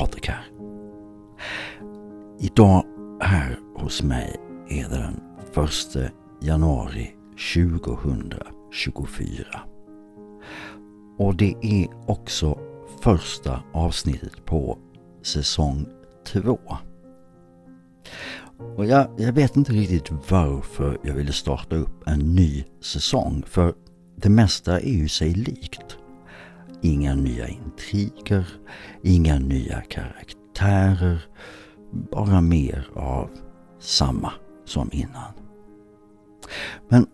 Patrik här. Idag här hos mig är det den 1 januari 2024. Och det är också första avsnittet på säsong 2. Och jag, jag vet inte riktigt varför jag ville starta upp en ny säsong för det mesta är ju sig likt. Inga nya intriger, inga nya karaktärer, bara mer av samma som innan. Men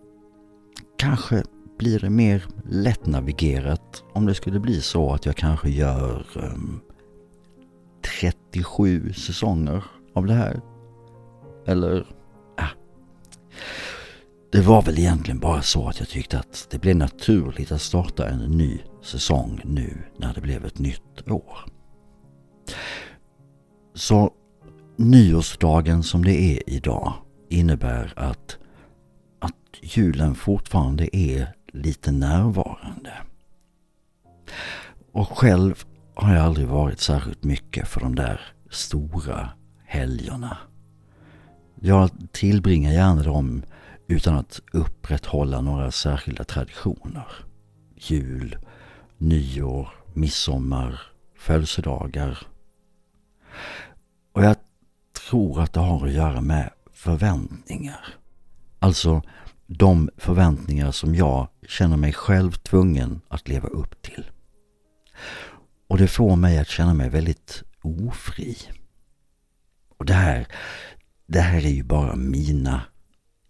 kanske blir det mer lättnavigerat om det skulle bli så att jag kanske gör ehm, um, 37 säsonger av det här. Eller, ah. Det var väl egentligen bara så att jag tyckte att det blev naturligt att starta en ny säsong nu när det blev ett nytt år. Så nyårsdagen som det är idag innebär att, att julen fortfarande är lite närvarande. Och själv har jag aldrig varit särskilt mycket för de där stora helgerna. Jag tillbringar gärna dem utan att upprätthålla några särskilda traditioner. Jul, nyår, midsommar, födelsedagar. Och jag tror att det har att göra med förväntningar. Alltså de förväntningar som jag känner mig själv tvungen att leva upp till. Och det får mig att känna mig väldigt ofri. Och det här, det här är ju bara mina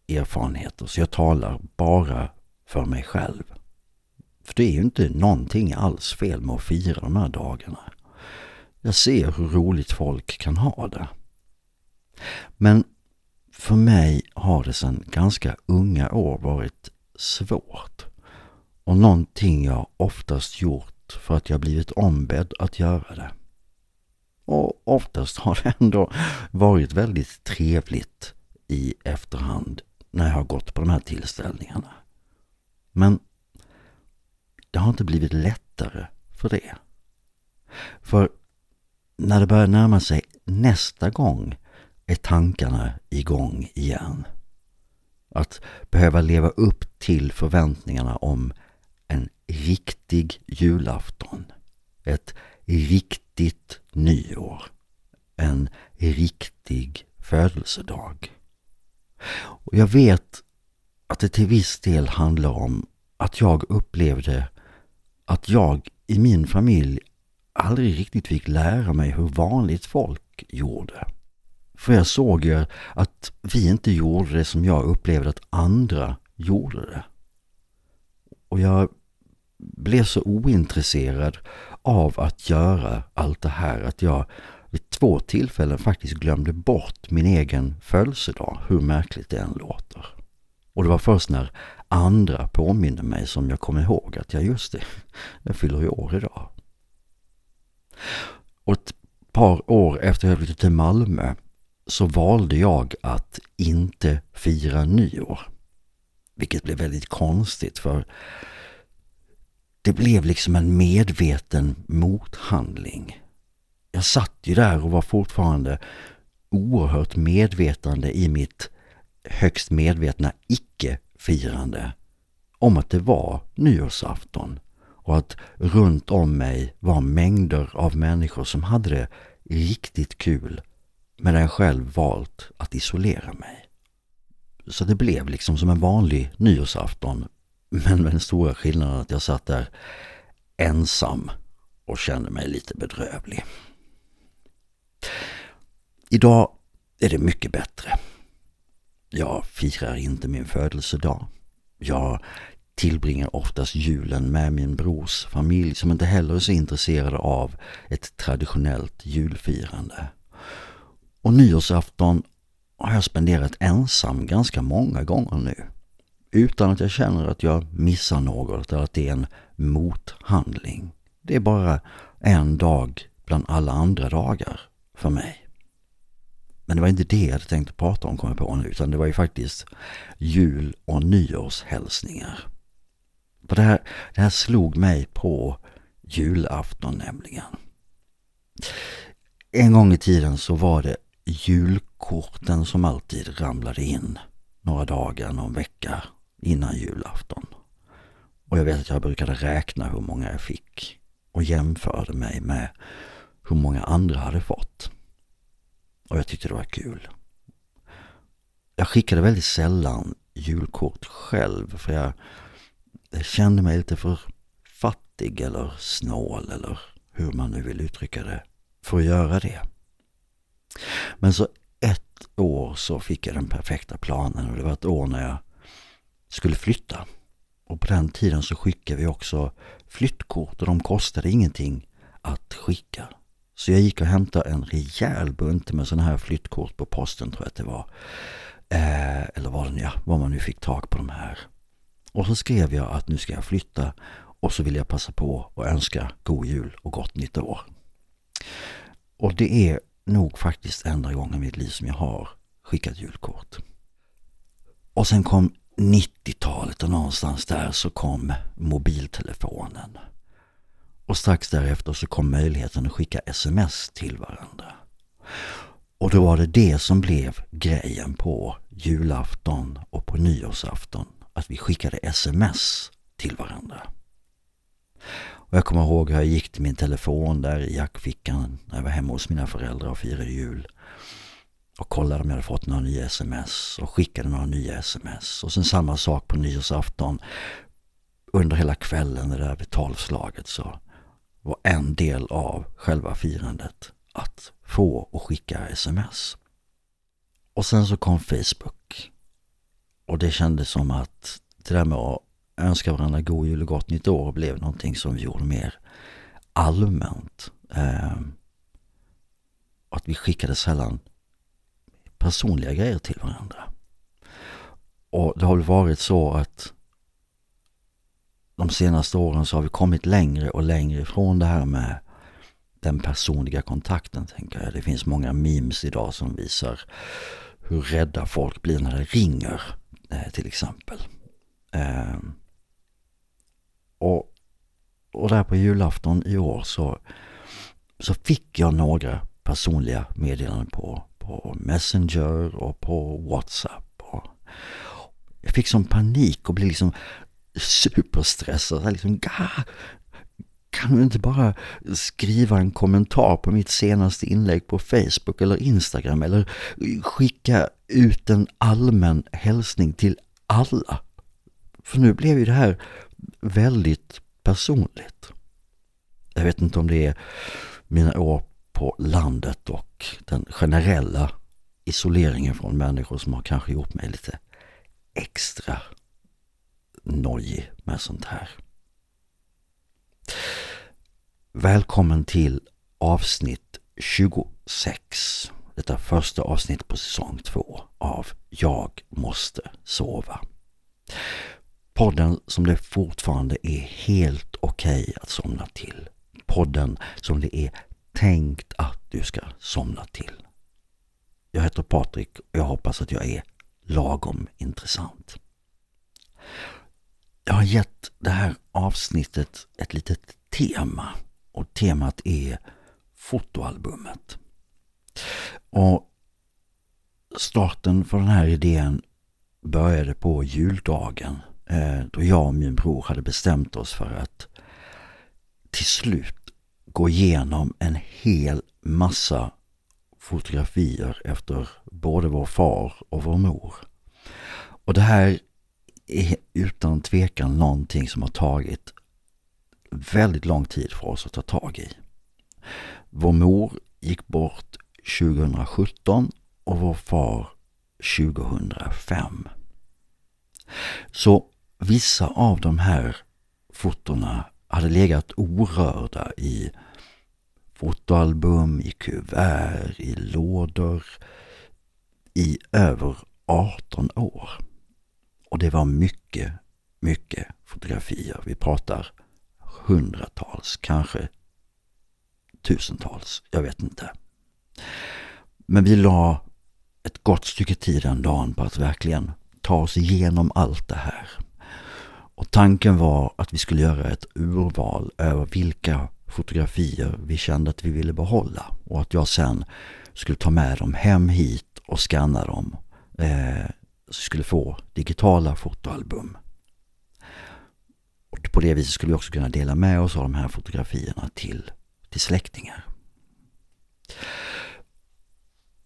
erfarenheter, så jag talar bara för mig själv. För det är ju inte någonting alls fel med att fira de här dagarna. Jag ser hur roligt folk kan ha det. Men för mig har det sedan ganska unga år varit svårt. Och någonting jag oftast gjort för att jag blivit ombedd att göra det. Och oftast har det ändå varit väldigt trevligt i efterhand när jag har gått på de här tillställningarna. Men det har inte blivit lättare för det. För när det börjar närma sig nästa gång är tankarna igång igen. Att behöva leva upp till förväntningarna om en riktig julafton. Ett riktigt nyår. En riktig födelsedag. Och jag vet att det till viss del handlar om att jag upplevde att jag i min familj aldrig riktigt fick lära mig hur vanligt folk gjorde. För jag såg ju att vi inte gjorde det som jag upplevde att andra gjorde det. Och jag blev så ointresserad av att göra allt det här att jag vid två tillfällen faktiskt glömde bort min egen födelsedag, hur märkligt det än låter. Och det var först när andra påminner mig som jag kommer ihåg att jag just det, jag fyller ju år idag. Och ett par år efter jag flyttade till Malmö så valde jag att inte fira nyår. Vilket blev väldigt konstigt för det blev liksom en medveten mothandling. Jag satt ju där och var fortfarande oerhört medvetande i mitt högst medvetna icke firande om att det var nyårsafton och att runt om mig var mängder av människor som hade det riktigt kul medan jag själv valt att isolera mig. Så det blev liksom som en vanlig nyårsafton men med den stora skillnaden att jag satt där ensam och kände mig lite bedrövlig. Idag är det mycket bättre. Jag firar inte min födelsedag. Jag tillbringar oftast julen med min brors familj som inte heller är så intresserade av ett traditionellt julfirande. Och nyårsafton har jag spenderat ensam ganska många gånger nu. Utan att jag känner att jag missar något eller att det är en mothandling. Det är bara en dag bland alla andra dagar för mig. Men det var inte det jag hade tänkt prata om, kommer jag på nu, utan det var ju faktiskt jul och nyårshälsningar. För det här, det här slog mig på julafton nämligen. En gång i tiden så var det julkorten som alltid ramlade in några dagar, någon vecka innan julafton. Och jag vet att jag brukade räkna hur många jag fick och jämförde mig med hur många andra hade fått. Och jag tyckte det var kul. Jag skickade väldigt sällan julkort själv för jag, jag kände mig lite för fattig eller snål eller hur man nu vill uttrycka det för att göra det. Men så ett år så fick jag den perfekta planen och det var ett år när jag skulle flytta. Och på den tiden så skickade vi också flyttkort och de kostade ingenting att skicka. Så jag gick och hämtade en rejäl bunt med sådana här flyttkort på posten tror jag att det var. Eh, eller vad det ja, vad man nu fick tag på de här. Och så skrev jag att nu ska jag flytta och så vill jag passa på och önska god jul och gott nytt år. Och det är nog faktiskt enda gången i mitt liv som jag har skickat julkort. Och sen kom 90-talet och någonstans där så kom mobiltelefonen. Och strax därefter så kom möjligheten att skicka sms till varandra. Och då var det det som blev grejen på julafton och på nyårsafton. Att vi skickade sms till varandra. Och jag kommer ihåg hur jag gick till min telefon där i jackfickan när jag var hemma hos mina föräldrar och firade jul. Och kollade om jag hade fått några nya sms och skickade några nya sms. Och sen samma sak på nyårsafton. Under hela kvällen, det där vid tolvslaget, så var en del av själva firandet att få och skicka sms. Och sen så kom Facebook. Och det kändes som att det där med att önska varandra god jul och gott nytt år blev någonting som vi gjorde mer allmänt. Eh, att vi skickade sällan personliga grejer till varandra. Och det har väl varit så att de senaste åren så har vi kommit längre och längre ifrån det här med den personliga kontakten, tänker jag. Det finns många memes idag som visar hur rädda folk blir när det ringer, eh, till exempel. Ehm, och, och där på julafton i år så, så fick jag några personliga meddelanden på, på Messenger och på WhatsApp. Och jag fick som panik och blev liksom superstressad. Liksom, kan du inte bara skriva en kommentar på mitt senaste inlägg på Facebook eller Instagram eller skicka ut en allmän hälsning till alla? För nu blev ju det här väldigt personligt. Jag vet inte om det är mina år på landet och den generella isoleringen från människor som har kanske gjort mig lite extra nojig med sånt här. Välkommen till avsnitt 26. Detta första avsnitt på säsong 2 av Jag måste sova. Podden som det fortfarande är helt okej okay att somna till. Podden som det är tänkt att du ska somna till. Jag heter Patrik och jag hoppas att jag är lagom intressant. Jag har gett det här avsnittet ett litet tema och temat är fotoalbumet. Och starten för den här idén började på juldagen eh, då jag och min bror hade bestämt oss för att till slut gå igenom en hel massa fotografier efter både vår far och vår mor. Och det här är utan tvekan någonting som har tagit väldigt lång tid för oss att ta tag i. Vår mor gick bort 2017 och vår far 2005. Så vissa av de här fotona hade legat orörda i fotoalbum, i kuvert, i lådor i över 18 år. Och det var mycket, mycket fotografier. Vi pratar hundratals, kanske tusentals, jag vet inte. Men vi la ett gott stycke tid den dagen på att verkligen ta oss igenom allt det här. Och tanken var att vi skulle göra ett urval över vilka fotografier vi kände att vi ville behålla och att jag sen skulle ta med dem hem hit och scanna dem. Eh, skulle få digitala fotoalbum. Och på det viset skulle vi också kunna dela med oss av de här fotografierna till, till släktingar.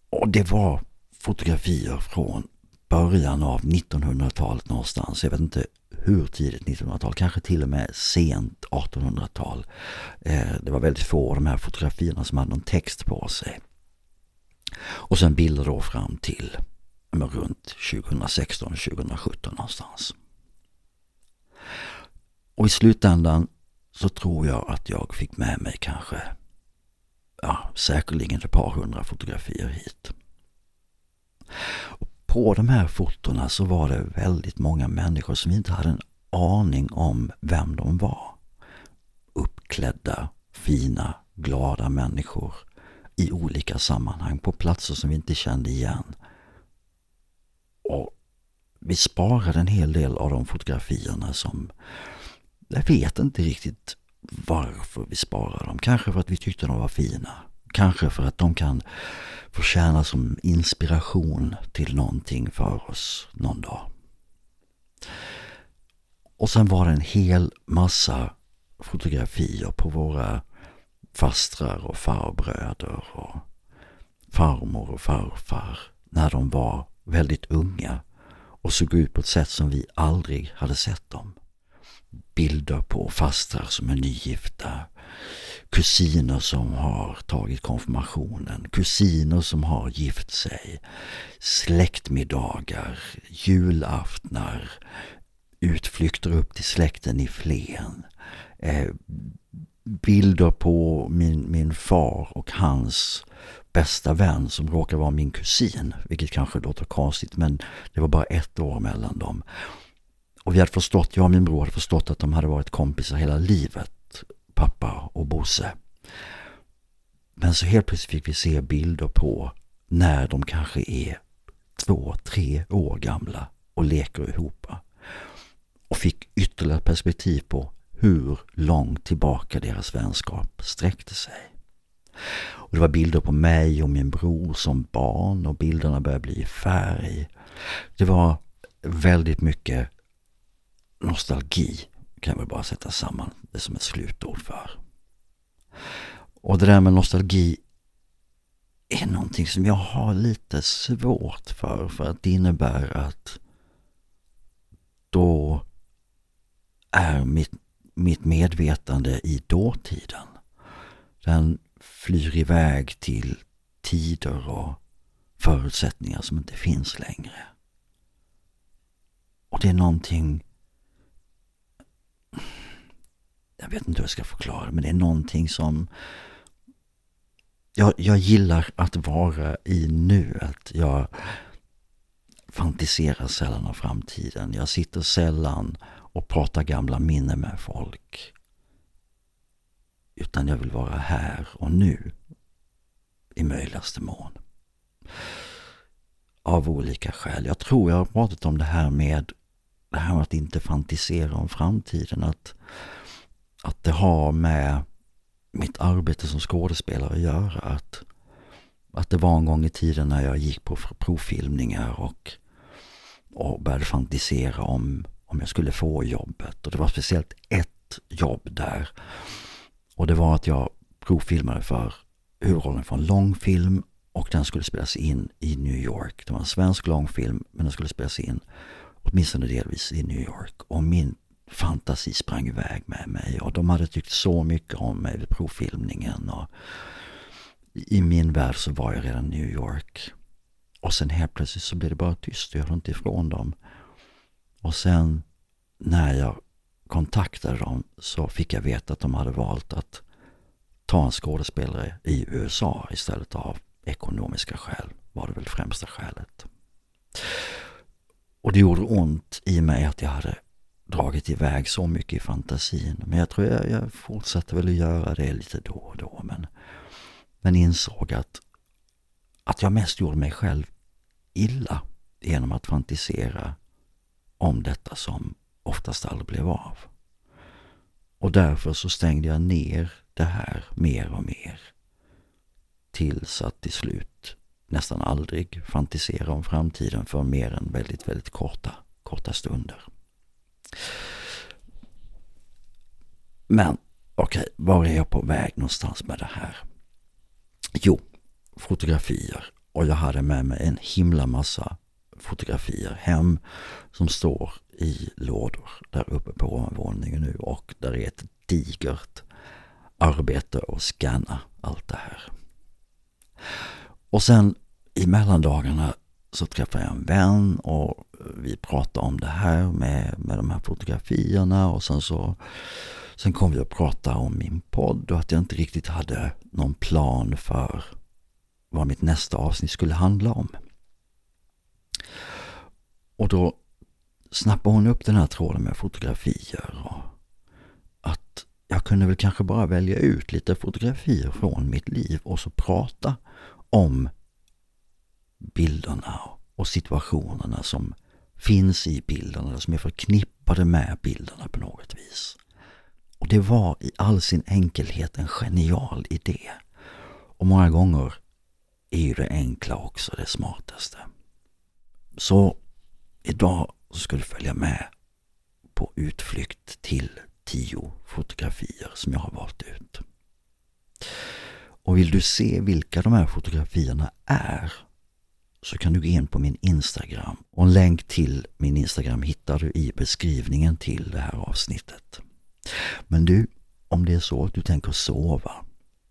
Och det var fotografier från början av 1900-talet någonstans. Jag vet inte hur tidigt 1900-tal, kanske till och med sent 1800-tal. Eh, det var väldigt få av de här fotografierna som hade någon text på sig. Och sen bilder då fram till runt 2016-2017 någonstans. Och i slutändan så tror jag att jag fick med mig kanske, ja säkerligen ett par hundra fotografier hit. Och på de här fotona så var det väldigt många människor som inte hade en aning om vem de var. Uppklädda, fina, glada människor i olika sammanhang på platser som vi inte kände igen. Vi sparade en hel del av de fotografierna som jag vet inte riktigt varför vi sparade dem. Kanske för att vi tyckte de var fina. Kanske för att de kan få tjäna som inspiration till någonting för oss någon dag. Och sen var det en hel massa fotografier på våra fastrar och farbröder och farmor och farfar när de var väldigt unga och såg ut på ett sätt som vi aldrig hade sett dem. Bilder på fastrar som är nygifta, kusiner som har tagit konfirmationen, kusiner som har gift sig, släktmiddagar, julaftnar, utflykter upp till släkten i Flen, eh, bilder på min, min far och hans bästa vän som råkar vara min kusin, vilket kanske låter konstigt men det var bara ett år mellan dem. Och vi hade förstått, jag och min bror hade förstått att de hade varit kompisar hela livet, pappa och Bosse. Men så helt plötsligt fick vi se bilder på när de kanske är två, tre år gamla och leker ihop. Och fick ytterligare perspektiv på hur långt tillbaka deras vänskap sträckte sig. Och det var bilder på mig och min bror som barn och bilderna började bli färg. Det var väldigt mycket nostalgi kan jag väl bara sätta samman det som ett slutord för. Och det där med nostalgi är någonting som jag har lite svårt för. För att det innebär att då är mitt, mitt medvetande i dåtiden. Den flyr iväg till tider och förutsättningar som inte finns längre. Och det är någonting jag vet inte hur jag ska förklara men det är någonting som jag, jag gillar att vara i nuet. Jag fantiserar sällan om framtiden. Jag sitter sällan och prata gamla minnen med folk. Utan jag vill vara här och nu i möjligaste mån. Av olika skäl. Jag tror jag har pratat om det här med det här med att inte fantisera om framtiden. Att, att det har med mitt arbete som skådespelare att göra. Att, att det var en gång i tiden när jag gick på provfilmningar och, och började fantisera om, om jag skulle få jobbet. Och det var speciellt ett jobb där. Och det var att jag provfilmade för huvudrollen för en långfilm och den skulle spelas in i New York. Det var en svensk långfilm men den skulle spelas in åtminstone delvis i New York. Och min fantasi sprang iväg med mig och de hade tyckt så mycket om mig vid provfilmningen. Och I min värld så var jag redan i New York. Och sen helt plötsligt så blev det bara tyst. Jag hörde inte ifrån dem. Och sen när jag kontaktade dem så fick jag veta att de hade valt att ta en skådespelare i USA istället av ekonomiska skäl var det väl främsta skälet. Och det gjorde ont i mig att jag hade dragit iväg så mycket i fantasin. Men jag tror jag, jag fortsatte väl att göra det lite då och då. Men, men insåg att, att jag mest gjorde mig själv illa genom att fantisera om detta som oftast aldrig blev av. Och därför så stängde jag ner det här mer och mer. Tills att till slut nästan aldrig fantisera om framtiden för mer än väldigt, väldigt korta, korta stunder. Men okej, okay, var är jag på väg någonstans med det här? Jo, fotografier. Och jag hade med mig en himla massa fotografier hem som står i lådor där uppe på ovanvåningen nu och där är ett digert arbete att scanna allt det här. Och sen i mellandagarna så träffade jag en vän och vi pratade om det här med, med de här fotografierna och sen så sen kom vi att prata om min podd och att jag inte riktigt hade någon plan för vad mitt nästa avsnitt skulle handla om. Och då snappade hon upp den här tråden med fotografier och att jag kunde väl kanske bara välja ut lite fotografier från mitt liv och så prata om bilderna och situationerna som finns i bilderna, som är förknippade med bilderna på något vis. Och det var i all sin enkelhet en genial idé. Och många gånger är ju det enkla också det smartaste. Så idag ska du följa med på utflykt till tio fotografier som jag har valt ut. Och vill du se vilka de här fotografierna är så kan du gå in på min Instagram. Och en länk till min Instagram hittar du i beskrivningen till det här avsnittet. Men du, om det är så att du tänker sova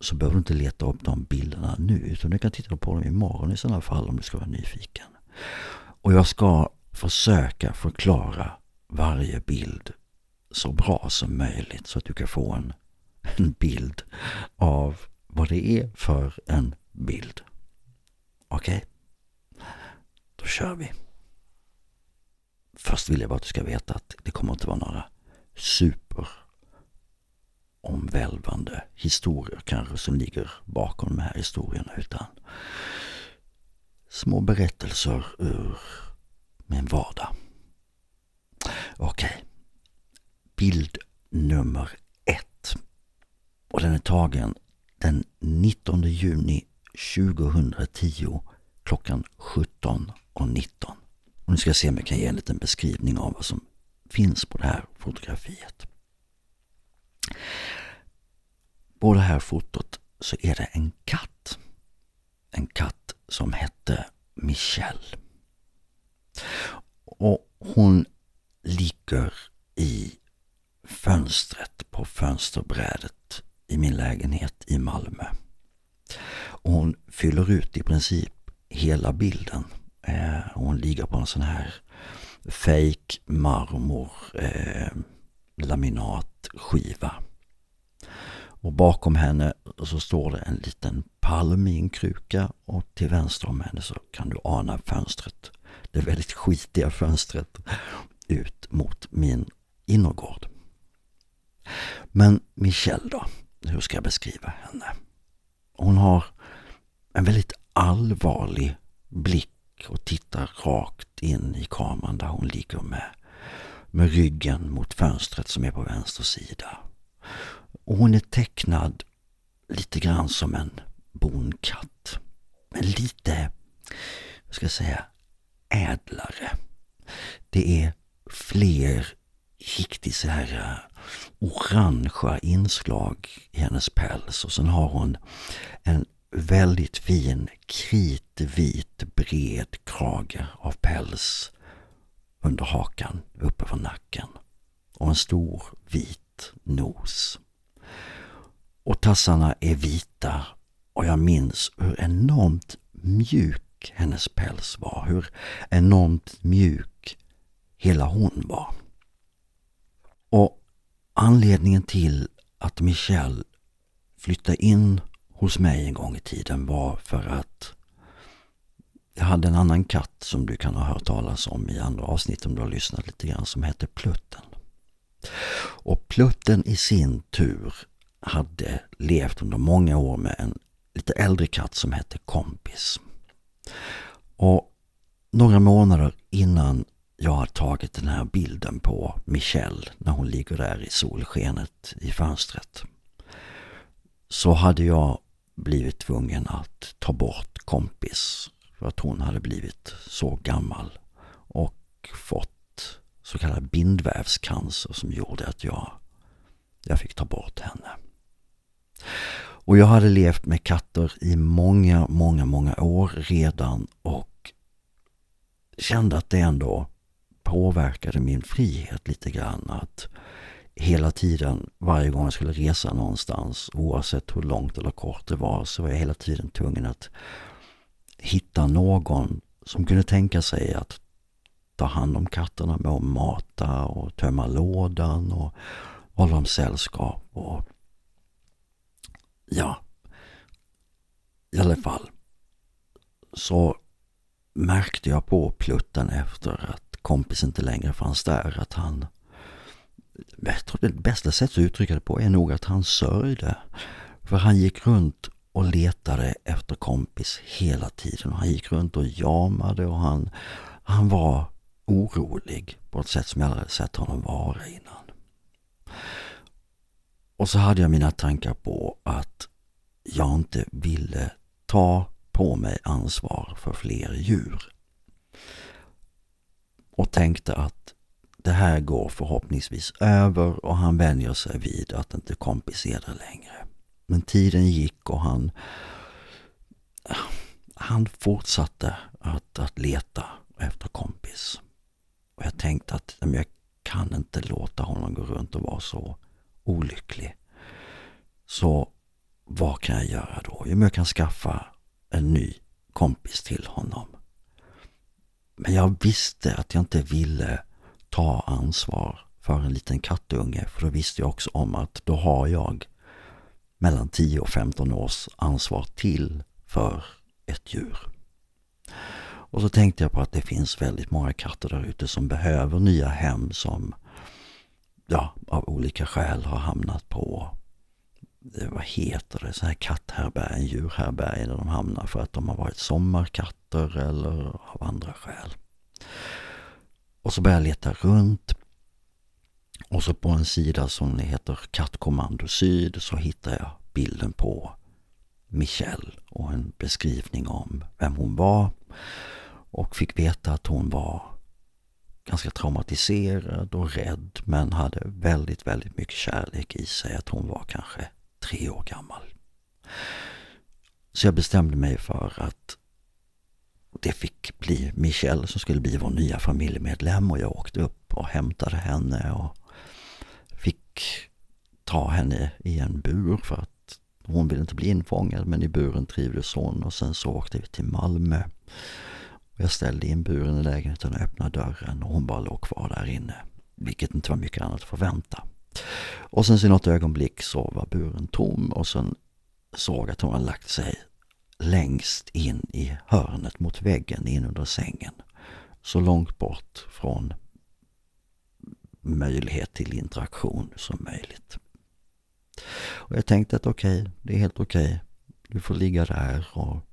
så behöver du inte leta upp de bilderna nu utan du kan titta på dem imorgon i sådana fall om du ska vara nyfiken. Och jag ska försöka förklara varje bild så bra som möjligt så att du kan få en, en bild av vad det är för en bild. Okej? Okay? Då kör vi. Först vill jag bara att du ska veta att det kommer inte vara några super omvälvande historier kanske som ligger bakom de här historierna utan små berättelser ur min vardag. Okej. Okay. Bild nummer ett. Och den är tagen den 19 juni 2010 klockan 17.19. Och nu ska jag se om jag kan ge en liten beskrivning av vad som finns på det här fotografiet. På det här fotot så är det en katt. En katt som hette Michelle. Och hon ligger i fönstret på fönsterbrädet i min lägenhet i Malmö. Och hon fyller ut i princip hela bilden. Eh, hon ligger på en sån här fake marmor eh, laminatskiva. Och bakom henne så står det en liten palm i en kruka och till vänster om henne så kan du ana fönstret. Det väldigt skitiga fönstret ut mot min innergård. Men Michelle då? Hur ska jag beskriva henne? Hon har en väldigt allvarlig blick och tittar rakt in i kameran där hon ligger med, med ryggen mot fönstret som är på vänster sida. Och hon är tecknad lite grann som en bonkatt. Men lite, vad ska jag säga, ädlare. Det är fler riktigt så här eh, orangea inslag i hennes päls och sen har hon en väldigt fin kritvit bred krage av päls under hakan, uppe på nacken och en stor vit nos. Och tassarna är vita och jag minns hur enormt mjuk hennes päls var. Hur enormt mjuk hela hon var. Och anledningen till att Michelle flyttade in hos mig en gång i tiden var för att jag hade en annan katt som du kan ha hört talas om i andra avsnitt om du har lyssnat lite grann som hette Plutten. Och Plutten i sin tur hade levt under många år med en lite äldre katt som hette Kompis. Och några månader innan jag har tagit den här bilden på Michelle när hon ligger där i solskenet i fönstret. så hade jag blivit tvungen att ta bort kompis för att hon hade blivit så gammal och fått så kallad bindvävscancer som gjorde att jag, jag fick ta bort henne. Och jag hade levt med katter i många, många, många år redan och kände att det ändå påverkade min frihet lite grann. Att hela tiden, varje gång jag skulle resa någonstans, oavsett hur långt eller kort det var, så var jag hela tiden tvungen att hitta någon som kunde tänka sig att ta hand om katterna med att mata och tömma lådan och hålla dem sällskap. Och ja, i alla fall så märkte jag på plutten efter att kompis inte längre fanns där att han jag tror det bästa sättet att uttrycka det på är nog att han sörjde. För han gick runt och letade efter kompis hela tiden. Han gick runt och jamade och han, han var orolig på ett sätt som jag aldrig sett honom vara innan. Och så hade jag mina tankar på att jag inte ville ta på mig ansvar för fler djur. Och tänkte att det här går förhoppningsvis över och han vänjer sig vid att inte kompis är där längre. Men tiden gick och han, han fortsatte att, att leta efter kompis. Och jag tänkte att jag kan inte låta honom gå runt och vara så olycklig. Så vad kan jag göra då? Jo, jag kan skaffa en ny kompis till honom. Men jag visste att jag inte ville ta ansvar för en liten kattunge. För då visste jag också om att då har jag mellan 10 och 15 års ansvar till för ett djur. Och så tänkte jag på att det finns väldigt många katter där ute som behöver nya hem som ja, av olika skäl har hamnat på eh, vad heter det, så här katthärbärgen, djurhärbärgen där de hamnar för att de har varit sommarkatter eller av andra skäl. Och så började jag leta runt. Och så på en sida som heter Kattkommando Syd så hittade jag bilden på Michelle och en beskrivning om vem hon var. Och fick veta att hon var ganska traumatiserad och rädd men hade väldigt, väldigt mycket kärlek i sig. Att hon var kanske tre år gammal. Så jag bestämde mig för att det fick bli Michelle som skulle bli vår nya familjemedlem och jag åkte upp och hämtade henne och fick ta henne i en bur för att hon ville inte bli infångad men i buren trivdes hon och sen så åkte vi till Malmö. Jag ställde in buren i lägenheten och öppnade dörren och hon bara låg kvar där inne. Vilket inte var mycket annat att förvänta. Och sen så i något ögonblick så var buren tom och sen såg jag att hon hade lagt sig längst in i hörnet mot väggen in under sängen. Så långt bort från möjlighet till interaktion som möjligt. Och jag tänkte att okej, okay, det är helt okej. Okay. Du får ligga där och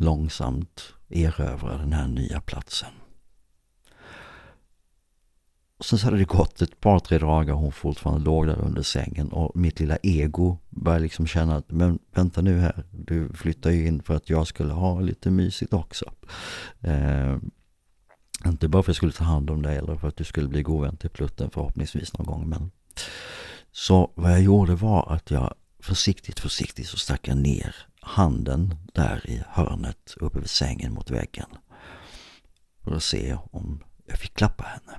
långsamt erövra den här nya platsen. Och sen så hade det gått ett par, tre dagar och hon fortfarande låg där under sängen och mitt lilla ego började liksom känna att men vänta nu här, du flyttar ju in för att jag skulle ha lite mysigt också. Eh, inte bara för att jag skulle ta hand om dig eller för att du skulle bli god vän till Plutten förhoppningsvis någon gång. Men... Så vad jag gjorde var att jag försiktigt, försiktigt så stack jag ner handen där i hörnet uppe vid sängen mot väggen. För att se om jag fick klappa henne.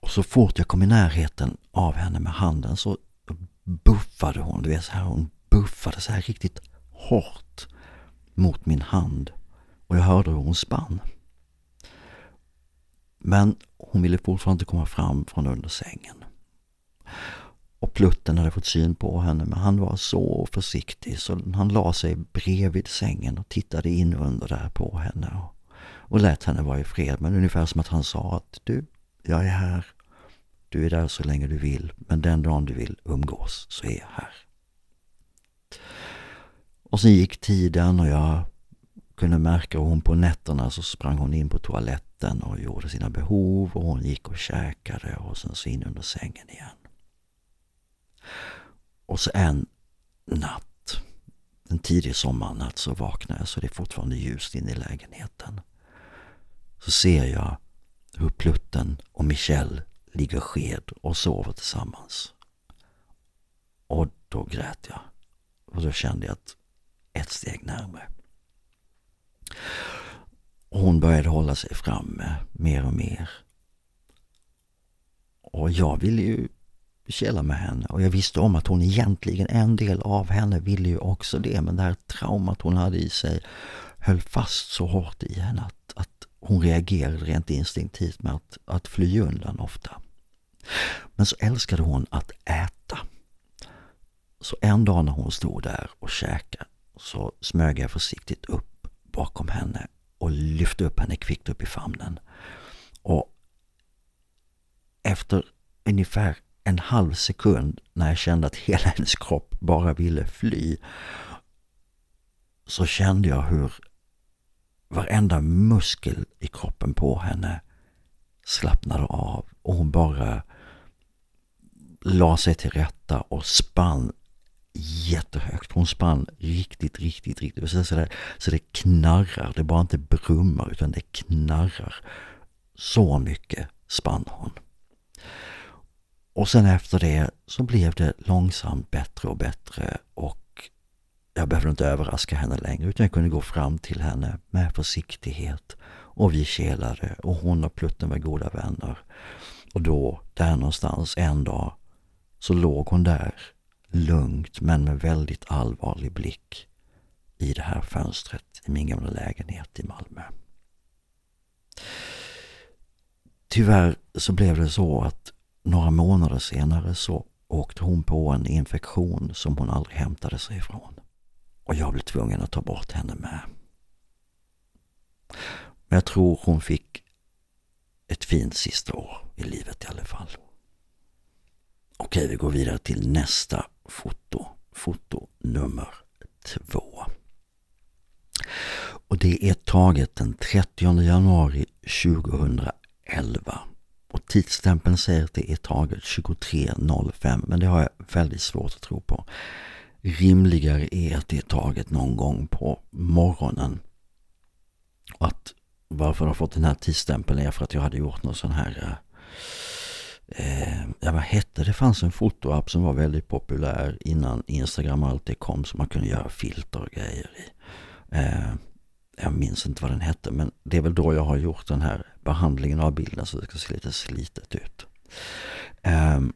Och så fort jag kom i närheten av henne med handen så buffade hon, du vet så här, hon buffade så här riktigt hårt mot min hand. Och jag hörde hur hon spann. Men hon ville fortfarande inte komma fram från under sängen. Och Plutten hade fått syn på henne men han var så försiktig så han la sig bredvid sängen och tittade in under där på henne och, och lät henne vara i fred. Men ungefär som att han sa att du, jag är här. Du är där så länge du vill, men den dagen du vill umgås så är jag här. Och sen gick tiden och jag kunde märka hon på nätterna så sprang hon in på toaletten och gjorde sina behov och hon gick och käkade och sen så in under sängen igen. Och så en natt, en tidig sommarnatt, så vaknar jag så det är fortfarande ljust inne i lägenheten. Så ser jag hur Plutten och Michelle ligger sked och sover tillsammans. Och då grät jag. Och då kände jag att ett steg närmare. Hon började hålla sig framme mer och mer. Och jag ville ju speciella med henne och jag visste om att hon egentligen, en del av henne ville ju också det. Men det här traumat hon hade i sig höll fast så hårt i henne att, att hon reagerade rent instinktivt med att, att fly undan ofta. Men så älskade hon att äta. Så en dag när hon stod där och käkade så smög jag försiktigt upp bakom henne och lyfte upp henne kvickt upp i famnen. Och efter ungefär en halv sekund när jag kände att hela hennes kropp bara ville fly så kände jag hur varenda muskel i kroppen på henne slappnade av och hon bara la sig till rätta och spann jättehögt. Hon spann riktigt, riktigt, riktigt. Så, det, så det knarrar. Det bara inte brummar utan det knarrar. Så mycket spann hon. Och sen efter det så blev det långsamt bättre och bättre och jag behövde inte överraska henne längre utan jag kunde gå fram till henne med försiktighet och vi kelade och hon och Plutten var goda vänner. Och då, där någonstans en dag, så låg hon där lugnt men med väldigt allvarlig blick i det här fönstret i min gamla lägenhet i Malmö. Tyvärr så blev det så att några månader senare så åkte hon på en infektion som hon aldrig hämtade sig ifrån. Och jag blev tvungen att ta bort henne med. Men jag tror hon fick ett fint sista år i livet i alla fall. Okej, vi går vidare till nästa foto. Foto nummer två. Och det är taget den 30 januari 2011. Och tidsstämpeln säger att det är taget 23.05 men det har jag väldigt svårt att tro på. Rimligare är att det är taget någon gång på morgonen. Och att varför jag har fått den här tidsstämpeln är för att jag hade gjort någon sån här eh, eh ja vad hette det? fanns en fotoapp som var väldigt populär innan Instagram och allt det kom som man kunde göra filter och grejer i. Eh, jag minns inte vad den hette men det är väl då jag har gjort den här behandlingen av bilden så det ska se lite slitet ut. Um,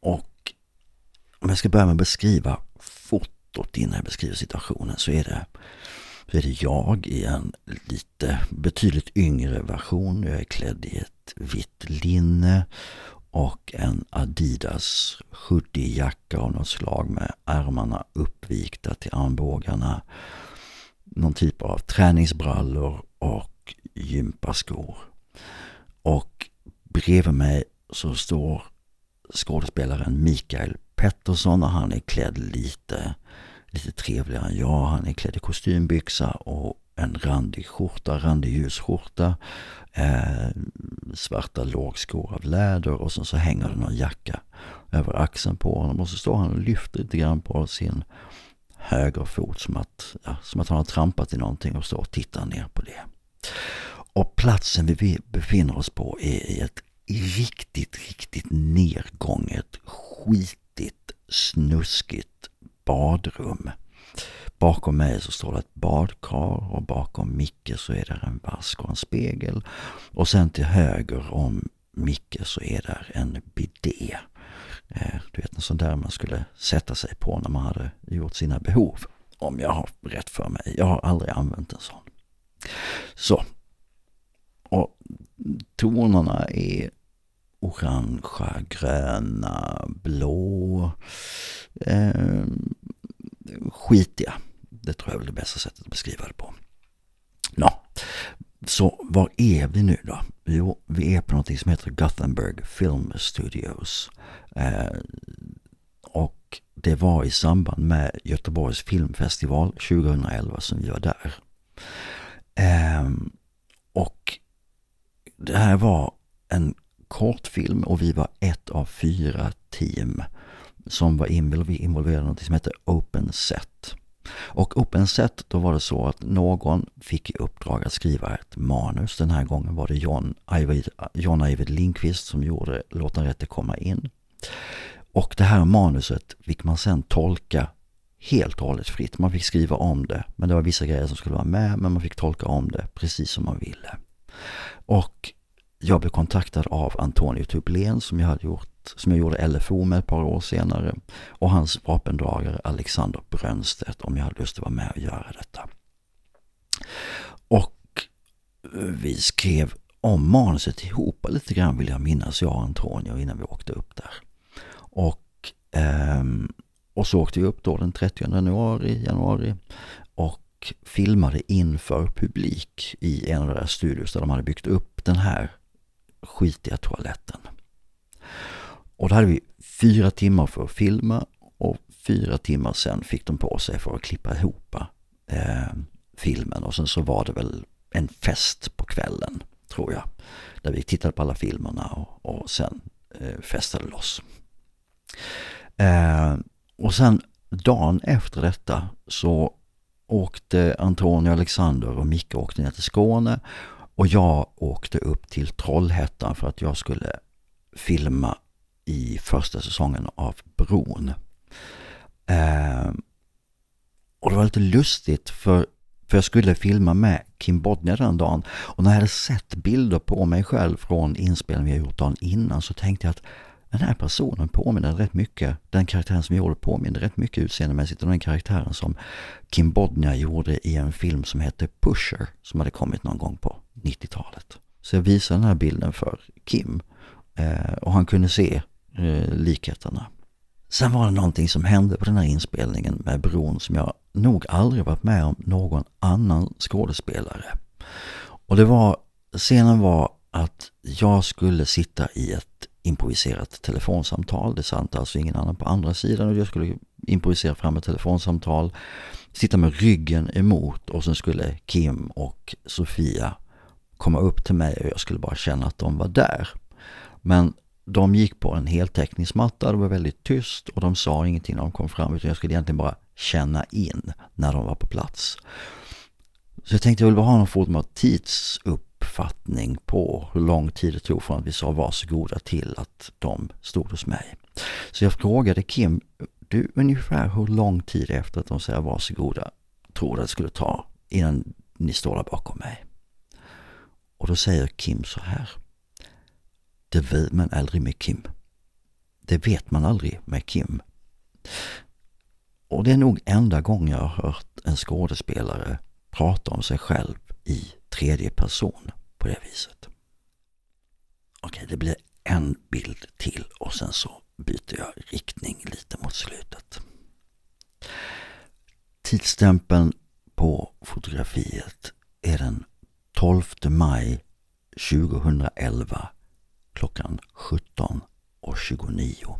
och om jag ska börja med att beskriva fotot innan jag beskriver situationen så är det så är det jag i en lite betydligt yngre version. Jag är klädd i ett vitt linne och en Adidas hoodie-jacka av något slag med ärmarna uppvikta till armbågarna. Någon typ av träningsbrallor och gympaskor. Och bredvid mig så står skådespelaren Mikael Pettersson och han är klädd lite lite trevligare än jag. Han är klädd i kostymbyxa och en randig skjorta, randig ljusskjorta. Eh, svarta lågskor av läder och sen så hänger det någon jacka över axeln på honom. Och så står han och lyfter lite grann på sin högerfot som att, ja, som att han har trampat i någonting och står och tittar ner på det. Och platsen vi befinner oss på är i ett riktigt, riktigt nergånget, skitigt, snuskigt badrum. Bakom mig så står det ett badkar och bakom Micke så är det en vask och en spegel. Och sen till höger om Micke så är det en bidé. Eh, du vet en sån där man skulle sätta sig på när man hade gjort sina behov. Om jag har rätt för mig. Jag har aldrig använt en sån. Så. Och tonerna är orangea, gröna, blå. Eh, skitiga. Det tror jag är det bästa sättet att beskriva det på. Nå, så var är vi nu då? Jo, vi är på något som heter Gothenburg Film Studios. Eh, och det var i samband med Göteborgs filmfestival 2011 som vi var där. Eh, och det här var en kortfilm och vi var ett av fyra team som var involverade i något som heter Open Set. Och Openset, då var det så att någon fick i uppdrag att skriva ett manus. Den här gången var det John Ajvid, John Ajvid Lindqvist som gjorde Låt den rätte komma in. Och det här manuset fick man sen tolka helt och hållet fritt. Man fick skriva om det, men det var vissa grejer som skulle vara med, men man fick tolka om det precis som man ville. Och jag blev kontaktad av Antonio Tublén som jag hade gjort som jag gjorde LFO med ett par år senare och hans vapendragare Alexander Brönstedt om jag hade lust att vara med och göra detta. Och eh, vi skrev om manuset ihop lite grann vill jag minnas, jag och Antonio innan vi åkte upp där. Och, eh, och så åkte vi upp då den 30 januari, januari och filmade inför publik i en av deras studios där de hade byggt upp den här skitiga toaletten. Och då hade vi fyra timmar för att filma och fyra timmar sen fick de på sig för att klippa ihop eh, filmen. Och sen så var det väl en fest på kvällen, tror jag. Där vi tittade på alla filmerna och, och sen eh, festade loss. Eh, och sen dagen efter detta så åkte Antonio, Alexander och Micke åkte ner till Skåne och jag åkte upp till Trollhättan för att jag skulle filma i första säsongen av Bron. Eh, och det var lite lustigt för, för jag skulle filma med Kim Bodnia den dagen och när jag hade sett bilder på mig själv från inspelningen vi gjort dagen innan så tänkte jag att den här personen påminner rätt mycket, den karaktären som jag gjorde påminner rätt mycket utseendemässigt om den karaktären som Kim Bodnia gjorde i en film som hette Pusher som hade kommit någon gång på 90-talet. Så jag visade den här bilden för Kim eh, och han kunde se eh, likheterna. Sen var det någonting som hände på den här inspelningen med Bron som jag nog aldrig varit med om någon annan skådespelare. Och det var, scenen var att jag skulle sitta i ett improviserat telefonsamtal. Det satt alltså ingen annan på andra sidan och jag skulle improvisera fram ett telefonsamtal. Sitta med ryggen emot och sen skulle Kim och Sofia komma upp till mig och jag skulle bara känna att de var där. Men de gick på en heltäckningsmatta, det var väldigt tyst och de sa ingenting när de kom fram utan jag skulle egentligen bara känna in när de var på plats. Så jag tänkte jag vill bara ha någon form av tidsuppfattning på hur lång tid det tog från att vi sa varsågoda till att de stod hos mig. Så jag frågade Kim, du ungefär hur lång tid efter att de säger varsågoda tror du att det skulle ta innan ni står där bakom mig? Och då säger Kim så här. Det vet man aldrig med Kim. Det vet man aldrig med Kim. Och det är nog enda gången jag har hört en skådespelare prata om sig själv i tredje person på det viset. Okej, det blir en bild till och sen så byter jag riktning lite mot slutet. Tidsstämpeln på fotografiet är den 12 maj 2011 klockan 17.29.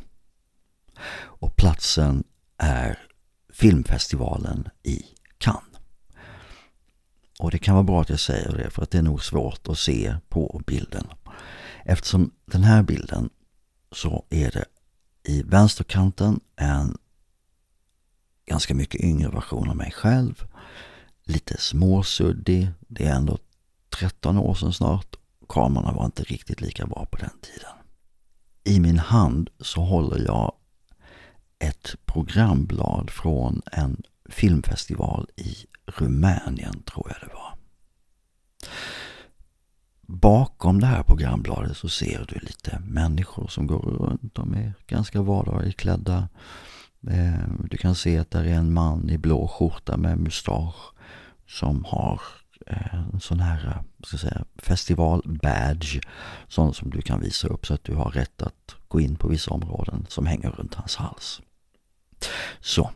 Och platsen är filmfestivalen i Cannes. Och det kan vara bra att jag säger det för att det är nog svårt att se på bilden. Eftersom den här bilden så är det i vänsterkanten en ganska mycket yngre version av mig själv. Lite småsuddig. Det är ändå 13 år sedan snart kamerorna var inte riktigt lika bra på den tiden. I min hand så håller jag ett programblad från en filmfestival i Rumänien, tror jag det var. Bakom det här programbladet så ser du lite människor som går runt. De är ganska vardagligt klädda. Eh, du kan se att det är en man i blå skjorta med mustasch som har Eh, en sån här eh, ska säga, festival-badge. Sån som du kan visa upp så att du har rätt att gå in på vissa områden som hänger runt hans hals. Så.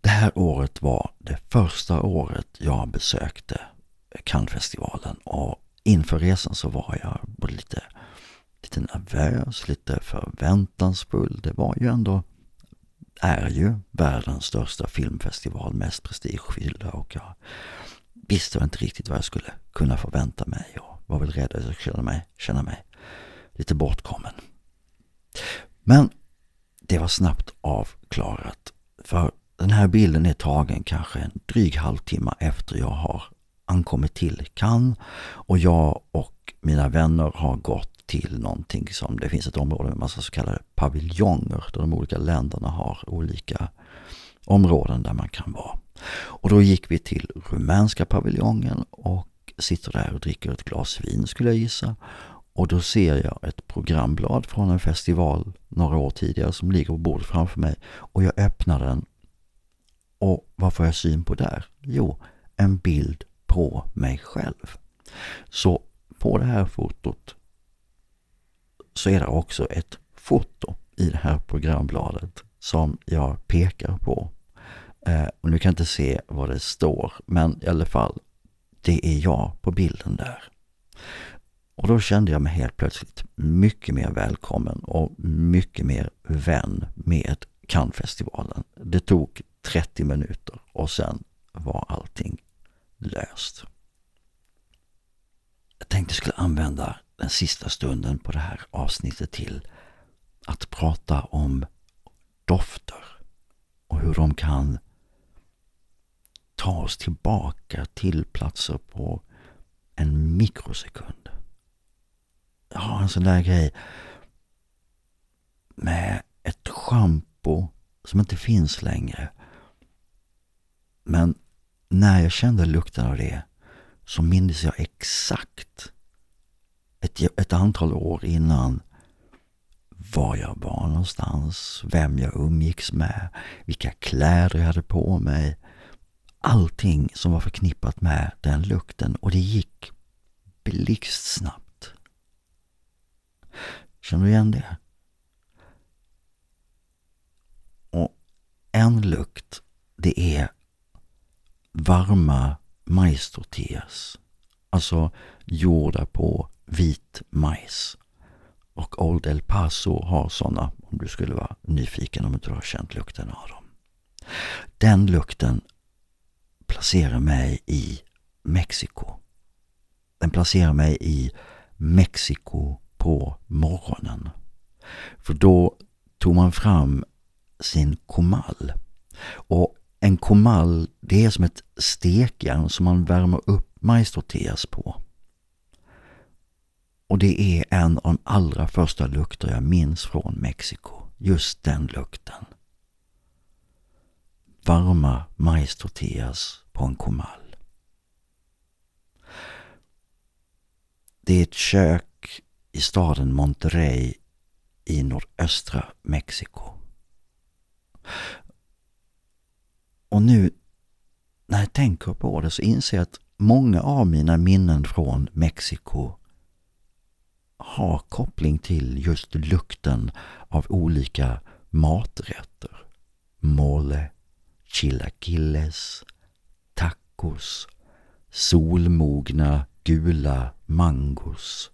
Det här året var det första året jag besökte Cannesfestivalen och inför resan så var jag både lite, lite nervös, lite förväntansfull. Det var ju ändå är ju världens största filmfestival, mest prestigefyllda och jag visste jag inte riktigt vad jag skulle kunna förvänta mig och var väl rädd att jag skulle känna mig, känna mig lite bortkommen. Men det var snabbt avklarat. För den här bilden är tagen kanske en dryg halvtimme efter jag har ankommit till Cannes och jag och mina vänner har gått till någonting som, det finns ett område med massa så kallade paviljonger där de olika länderna har olika områden där man kan vara. Och då gick vi till rumänska paviljongen och sitter där och dricker ett glas vin skulle jag gissa. Och då ser jag ett programblad från en festival några år tidigare som ligger på bordet framför mig. Och jag öppnar den. Och vad får jag syn på där? Jo, en bild på mig själv. Så på det här fotot så är det också ett foto i det här programbladet som jag pekar på. Eh, och nu kan jag inte se vad det står, men i alla fall, det är jag på bilden där. Och då kände jag mig helt plötsligt mycket mer välkommen och mycket mer vän med Cannesfestivalen. Det tog 30 minuter och sen var allting löst. Jag tänkte jag skulle använda den sista stunden på det här avsnittet till att prata om dofter och hur de kan ta oss tillbaka till platser på en mikrosekund. Jag har en sån där grej med ett schampo som inte finns längre. Men när jag kände lukten av det så minns jag exakt ett, ett antal år innan var jag var någonstans, vem jag umgicks med, vilka kläder jag hade på mig. Allting som var förknippat med den lukten och det gick blixtsnabbt. Känner du igen det? Och en lukt, det är varma majstortillas. Alltså gjorda på vit majs. Och Old El Paso har sådana, om du skulle vara nyfiken om du inte har känt lukten av dem. Den lukten placerar mig i Mexiko. Den placerar mig i Mexiko på morgonen. För då tog man fram sin komal. Och en komal, det är som ett stekjärn som man värmer upp majstortillas på. Och det är en av de allra första lukter jag minns från Mexiko. Just den lukten. Varma majstortillas på en komal. Det är ett kök i staden Monterrey i nordöstra Mexiko. Och nu när jag tänker på det så inser jag att många av mina minnen från Mexiko har koppling till just lukten av olika maträtter. Mole, chilaquiles, tacos, solmogna gula mangos,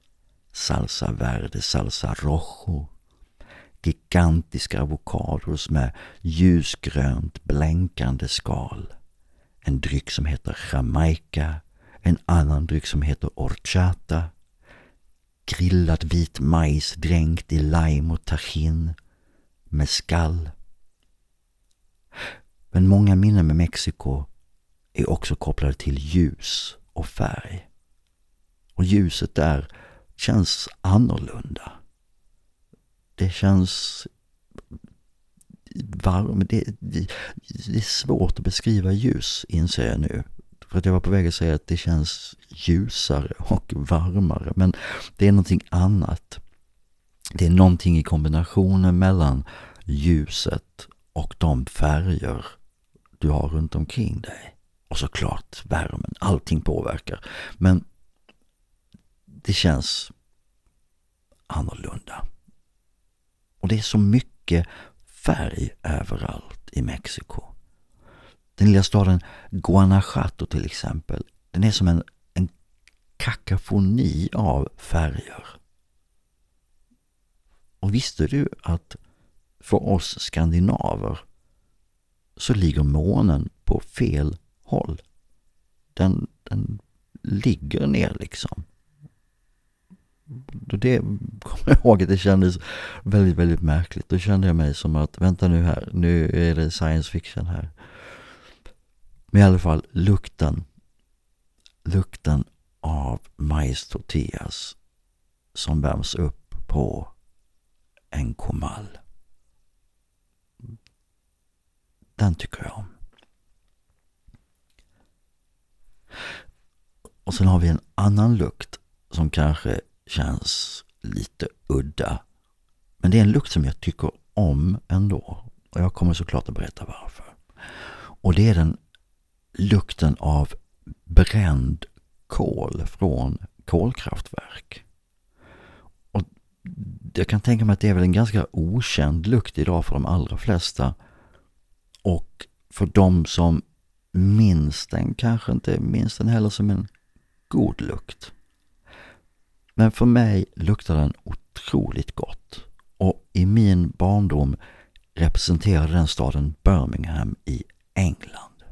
salsa verde, salsa rojo, gigantiska avokados med ljusgrönt blänkande skal, en dryck som heter Jamaica, en annan dryck som heter orchata, grillad vit majs dränkt i lime och tajin, mezcal, men många minnen med Mexiko är också kopplade till ljus och färg. Och ljuset där känns annorlunda. Det känns varmt. Det, det, det, är svårt att beskriva ljus, inser jag nu. För att jag var på väg att säga att det känns ljusare och varmare. Men det är någonting annat. Det är någonting i kombinationen mellan ljuset och de färger du har runt omkring dig. Och såklart värmen, allting påverkar. Men det känns annorlunda. Och det är så mycket färg överallt i Mexiko. Den lilla staden Guanajuato till exempel, den är som en, en kakafoni av färger. Och visste du att för oss skandinaver så ligger månen på fel håll. Den, den ligger ner liksom. det kommer jag ihåg att det kändes väldigt, väldigt märkligt. Då kände jag mig som att, vänta nu här, nu är det science fiction här. Men i alla fall lukten, lukten av majstortillas som värms upp på en komal. Den tycker jag om. Och sen har vi en annan lukt som kanske känns lite udda. Men det är en lukt som jag tycker om ändå. Och jag kommer såklart att berätta varför. Och det är den lukten av bränd kol från kolkraftverk. Och jag kan tänka mig att det är väl en ganska okänd lukt idag för de allra flesta. Och för de som minns den kanske inte minns den heller som en god lukt. Men för mig luktar den otroligt gott. Och i min barndom representerade den staden Birmingham i England.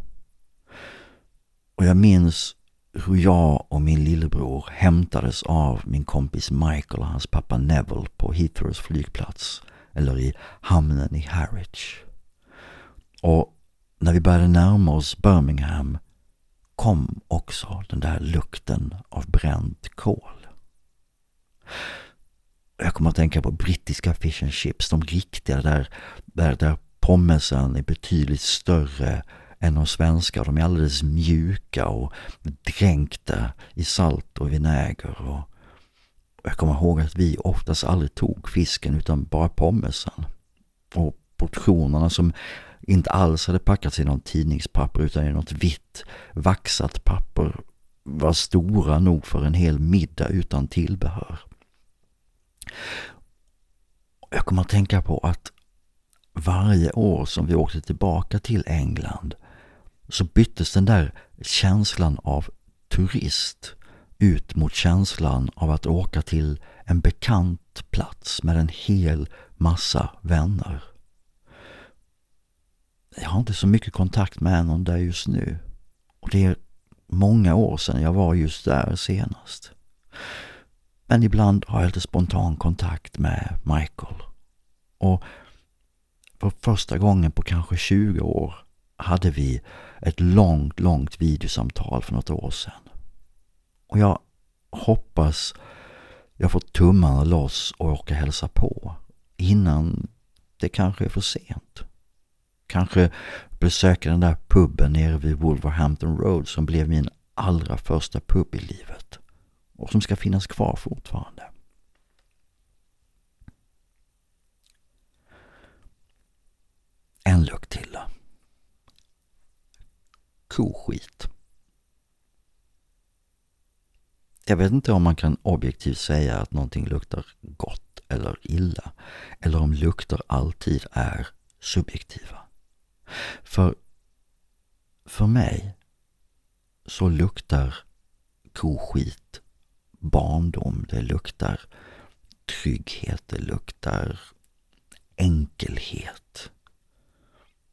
Och jag minns hur jag och min lillebror hämtades av min kompis Michael och hans pappa Neville på Heathrows flygplats eller i hamnen i Harwich. Och när vi började närma oss Birmingham kom också den där lukten av bränt kol. Jag kommer att tänka på brittiska fish and chips, de riktiga där, där, där pommesen är betydligt större än de svenska. De är alldeles mjuka och dränkta i salt och vinäger. Och jag kommer ihåg att vi oftast aldrig tog fisken utan bara pommesen. Och portionerna som inte alls hade packats i någon tidningspapper utan i något vitt vaxat papper var stora nog för en hel middag utan tillbehör. Jag kommer att tänka på att varje år som vi åkte tillbaka till England så byttes den där känslan av turist ut mot känslan av att åka till en bekant plats med en hel massa vänner. Jag har inte så mycket kontakt med någon där just nu. Och det är många år sedan jag var just där senast. Men ibland har jag lite spontan kontakt med Michael. Och för första gången på kanske 20 år hade vi ett långt, långt videosamtal för något år sedan. Och jag hoppas jag får tummarna loss och åka hälsa på innan det kanske är för sent. Kanske besöka den där puben nere vid Wolverhampton Road som blev min allra första pub i livet och som ska finnas kvar fortfarande. En lukt till då. Koskit. Jag vet inte om man kan objektivt säga att någonting luktar gott eller illa. Eller om lukter alltid är subjektiva. För, för mig så luktar koskit barndom. Det luktar trygghet. Det luktar enkelhet.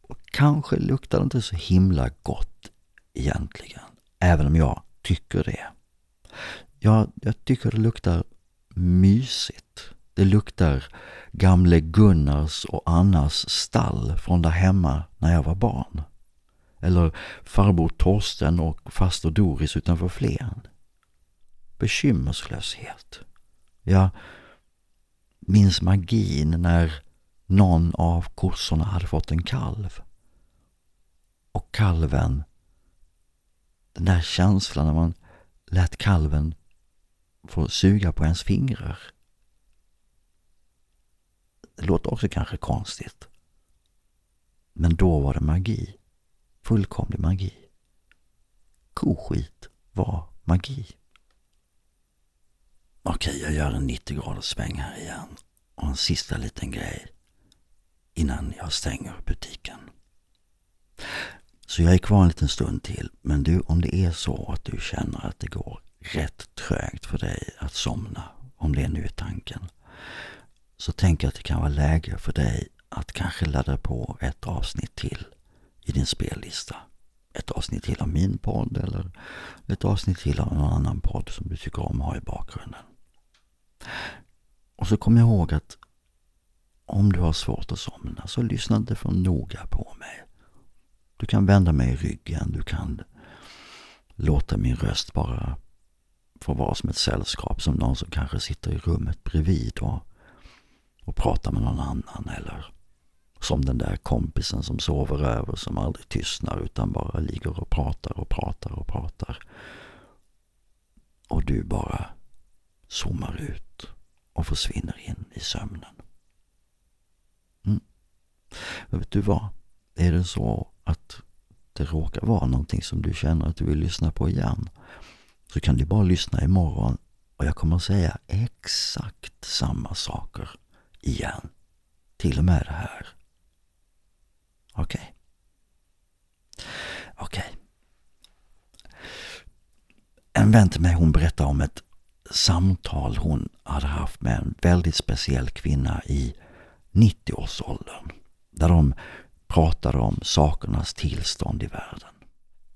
Och kanske luktar det inte så himla gott egentligen. Även om jag tycker det. Jag, jag tycker det luktar mysigt. Det luktar gamle Gunnars och Annas stall från där hemma när jag var barn. Eller farbror Torsten och faster Doris utanför Flen. Bekymmerslöshet. Jag minns magin när någon av kossorna hade fått en kalv. Och kalven, den där känslan när man lät kalven få suga på ens fingrar. Det låter också kanske konstigt. Men då var det magi. Fullkomlig magi. Koskit var magi. Okej, jag gör en 90 graders sväng här igen. Och en sista liten grej innan jag stänger butiken. Så jag är kvar en liten stund till. Men du, om det är så att du känner att det går rätt trögt för dig att somna, om det nu är tanken, så tänker jag att det kan vara läge för dig att kanske ladda på ett avsnitt till i din spellista. Ett avsnitt till av min podd eller ett avsnitt till av någon annan podd som du tycker om att ha i bakgrunden. Och så kom jag ihåg att om du har svårt att somna så lyssna inte för noga på mig. Du kan vända mig i ryggen, du kan låta min röst bara få vara som ett sällskap, som någon som kanske sitter i rummet bredvid och, och pratar med någon annan eller som den där kompisen som sover över som aldrig tystnar utan bara ligger och pratar och pratar och pratar. Och du bara zoomar ut och försvinner in i sömnen. Mm. Men vet du vad? Är det så att det råkar vara någonting som du känner att du vill lyssna på igen så kan du bara lyssna imorgon och jag kommer säga exakt samma saker igen. Till och med det här. Okej. Okay. Okej. Okay. En vän till mig hon berättade om ett samtal hon hade haft med en väldigt speciell kvinna i 90-årsåldern. Där de pratade om sakernas tillstånd i världen.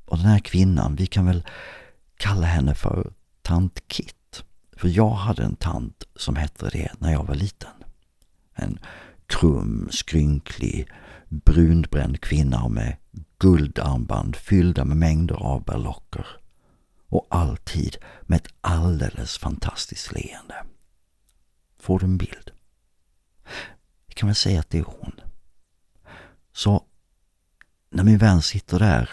Och den här kvinnan, vi kan väl kalla henne för tant Kit. För jag hade en tant som hette det när jag var liten. En krum, skrynklig, brunbränd kvinna med guldarmband fyllda med mängder av berlocker. Och alltid med ett alldeles fantastiskt leende. Får du en bild? Vi kan väl säga att det är hon. Så när min vän sitter där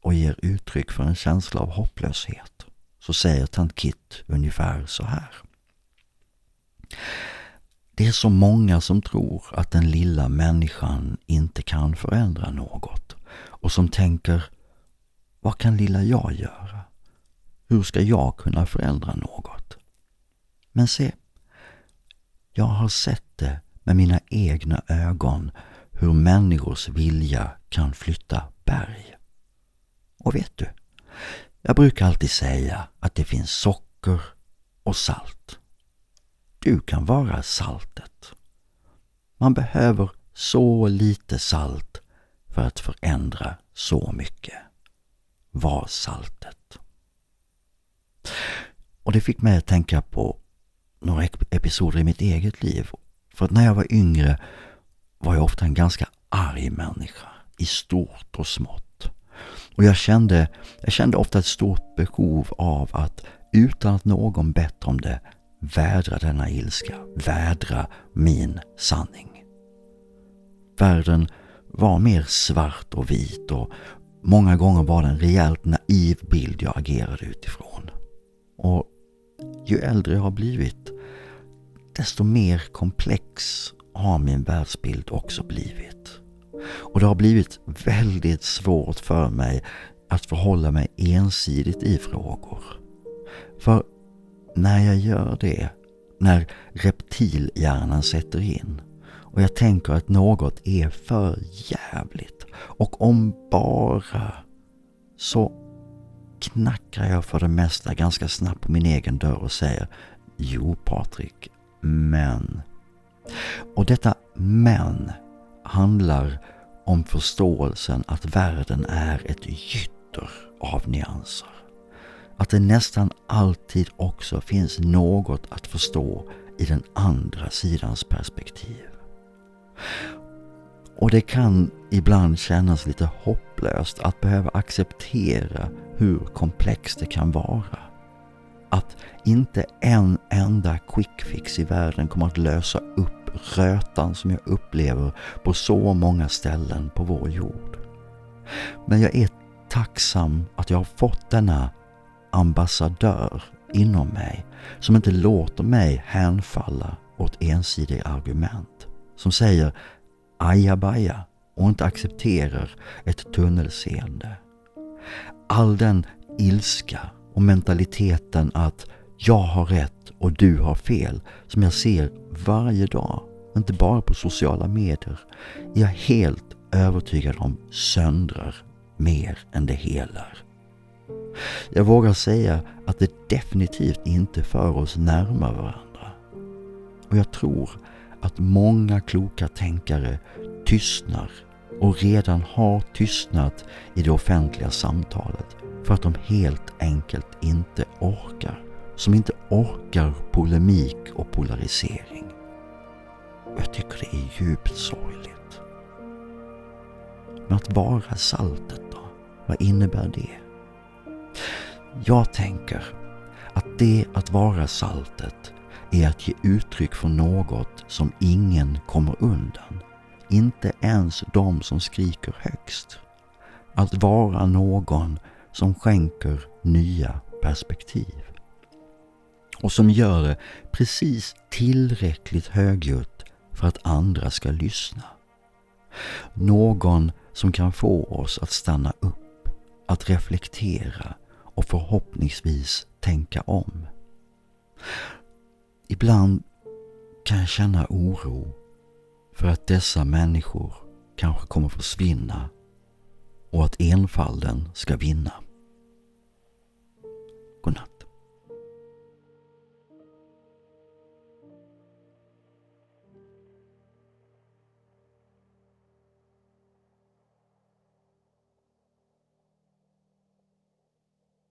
och ger uttryck för en känsla av hopplöshet så säger tant Kit ungefär så här. Det är så många som tror att den lilla människan inte kan förändra något och som tänker vad kan lilla jag göra? Hur ska jag kunna förändra något? Men se, jag har sett det med mina egna ögon hur människors vilja kan flytta berg. Och vet du, jag brukar alltid säga att det finns socker och salt. Du kan vara saltet. Man behöver så lite salt för att förändra så mycket. Var saltet. Och det fick mig att tänka på några episoder i mitt eget liv. För att när jag var yngre var jag ofta en ganska arg människa i stort och smått. Och jag kände, jag kände ofta ett stort behov av att utan att någon bett om det vädra denna ilska, vädra min sanning. Världen var mer svart och vit och många gånger var det en rejält naiv bild jag agerade utifrån. Och ju äldre jag har blivit, desto mer komplex har min världsbild också blivit. Och det har blivit väldigt svårt för mig att förhålla mig ensidigt i frågor. För när jag gör det, när reptilhjärnan sätter in och jag tänker att något är för jävligt och om bara så knackar jag för det mesta ganska snabbt på min egen dörr och säger Jo Patrik, men och detta men handlar om förståelsen att världen är ett gytter av nyanser. Att det nästan alltid också finns något att förstå i den andra sidans perspektiv. Och det kan ibland kännas lite hopplöst att behöva acceptera hur komplext det kan vara att inte en enda quick fix i världen kommer att lösa upp rötan som jag upplever på så många ställen på vår jord. Men jag är tacksam att jag har fått denna ambassadör inom mig som inte låter mig hänfalla åt ensidiga argument. Som säger ajabaja och inte accepterar ett tunnelseende. All den ilska och mentaliteten att jag har rätt och du har fel som jag ser varje dag, inte bara på sociala medier, är jag helt övertygad om söndrar mer än det helar. Jag vågar säga att det definitivt inte för oss närmare varandra. Och jag tror att många kloka tänkare tystnar och redan har tystnat i det offentliga samtalet för att de helt enkelt inte orkar som inte orkar polemik och polarisering. Jag tycker det är djupt sorgligt. Men att vara saltet då? Vad innebär det? Jag tänker att det att vara saltet är att ge uttryck för något som ingen kommer undan. Inte ens de som skriker högst. Att vara någon som skänker nya perspektiv. Och som gör det precis tillräckligt högljutt för att andra ska lyssna. Någon som kan få oss att stanna upp, att reflektera och förhoppningsvis tänka om. Ibland kan jag känna oro för att dessa människor kanske kommer försvinna och att enfalden ska vinna. Godnatt.